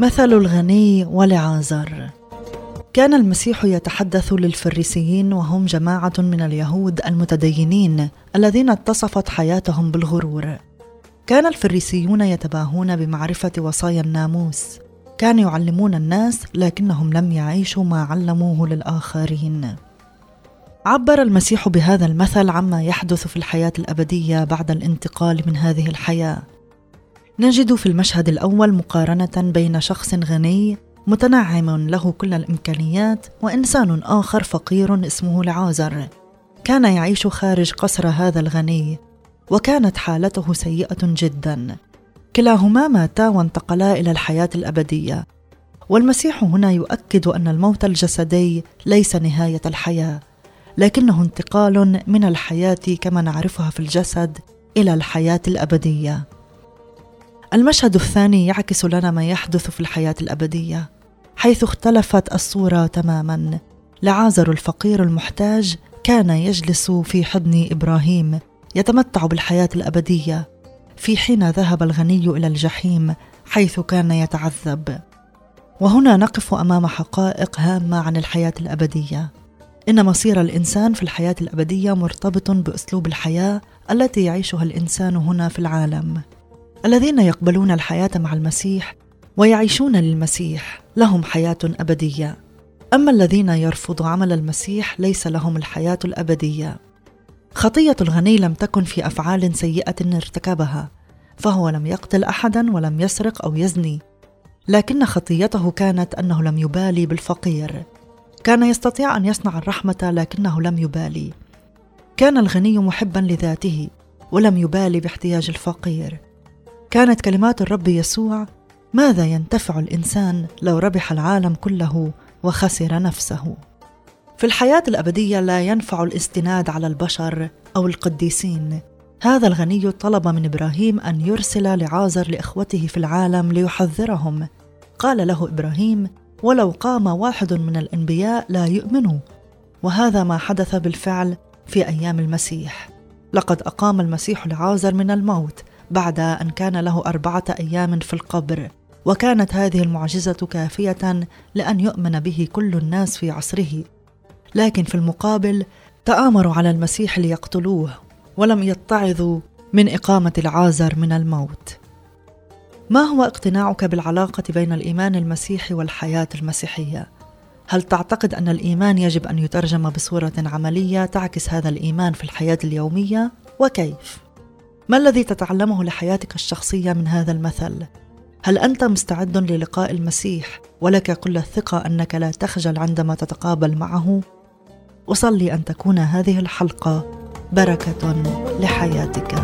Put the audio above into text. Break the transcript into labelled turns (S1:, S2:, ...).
S1: مثل الغني ولعازر كان المسيح يتحدث للفريسيين وهم جماعة من اليهود المتدينين الذين اتصفت حياتهم بالغرور. كان الفريسيون يتباهون بمعرفة وصايا الناموس. كانوا يعلمون الناس لكنهم لم يعيشوا ما علموه للآخرين. عبر المسيح بهذا المثل عما يحدث في الحياة الأبدية بعد الانتقال من هذه الحياة. نجد في المشهد الأول مقارنة بين شخص غني متنعم له كل الإمكانيات وإنسان آخر فقير اسمه لعازر كان يعيش خارج قصر هذا الغني وكانت حالته سيئة جدا. كلاهما ماتا وانتقلا إلى الحياة الأبدية. والمسيح هنا يؤكد أن الموت الجسدي ليس نهاية الحياة لكنه انتقال من الحياة كما نعرفها في الجسد إلى الحياة الأبدية. المشهد الثاني يعكس لنا ما يحدث في الحياة الأبدية حيث اختلفت الصورة تماما. لعازر الفقير المحتاج كان يجلس في حضن إبراهيم يتمتع بالحياة الأبدية. في حين ذهب الغني إلى الجحيم حيث كان يتعذب. وهنا نقف أمام حقائق هامة عن الحياة الأبدية. إن مصير الإنسان في الحياة الأبدية مرتبط بأسلوب الحياة التي يعيشها الإنسان هنا في العالم. الذين يقبلون الحياة مع المسيح ويعيشون للمسيح لهم حياة أبدية. أما الذين يرفضوا عمل المسيح ليس لهم الحياة الأبدية. خطية الغني لم تكن في أفعال سيئة ارتكبها فهو لم يقتل احدا ولم يسرق أو يزني. لكن خطيته كانت أنه لم يبالي بالفقير. كان يستطيع أن يصنع الرحمة لكنه لم يبالي. كان الغني محبا لذاته ولم يبالي باحتياج الفقير. كانت كلمات الرب يسوع ماذا ينتفع الإنسان لو ربح العالم كله وخسر نفسه؟ في الحياة الأبدية لا ينفع الاستناد على البشر أو القديسين. هذا الغني طلب من إبراهيم أن يرسل لعازر لإخوته في العالم ليحذرهم. قال له إبراهيم ولو قام واحد من الأنبياء لا يؤمنوا وهذا ما حدث بالفعل في أيام المسيح. لقد أقام المسيح لعازر من الموت. بعد أن كان له أربعة أيام في القبر وكانت هذه المعجزة كافية لأن يؤمن به كل الناس في عصره. لكن في المقابل تآمروا على المسيح ليقتلوه ولم يتعظوا من إقامة العازر من الموت. ما هو اقتناعك بالعلاقة بين الإيمان المسيحي والحياة المسيحية؟ هل تعتقد أن الإيمان يجب أن يترجم بصورة عملية تعكس هذا الإيمان في الحياة اليومية؟ وكيف؟ ما الذي تتعلمه لحياتك الشخصية من هذا المثل؟ هل أنت مستعد للقاء المسيح ولك كل الثقة أنك لا تخجل عندما تتقابل معه؟ اصلي أن تكون هذه الحلقة بركة لحياتك.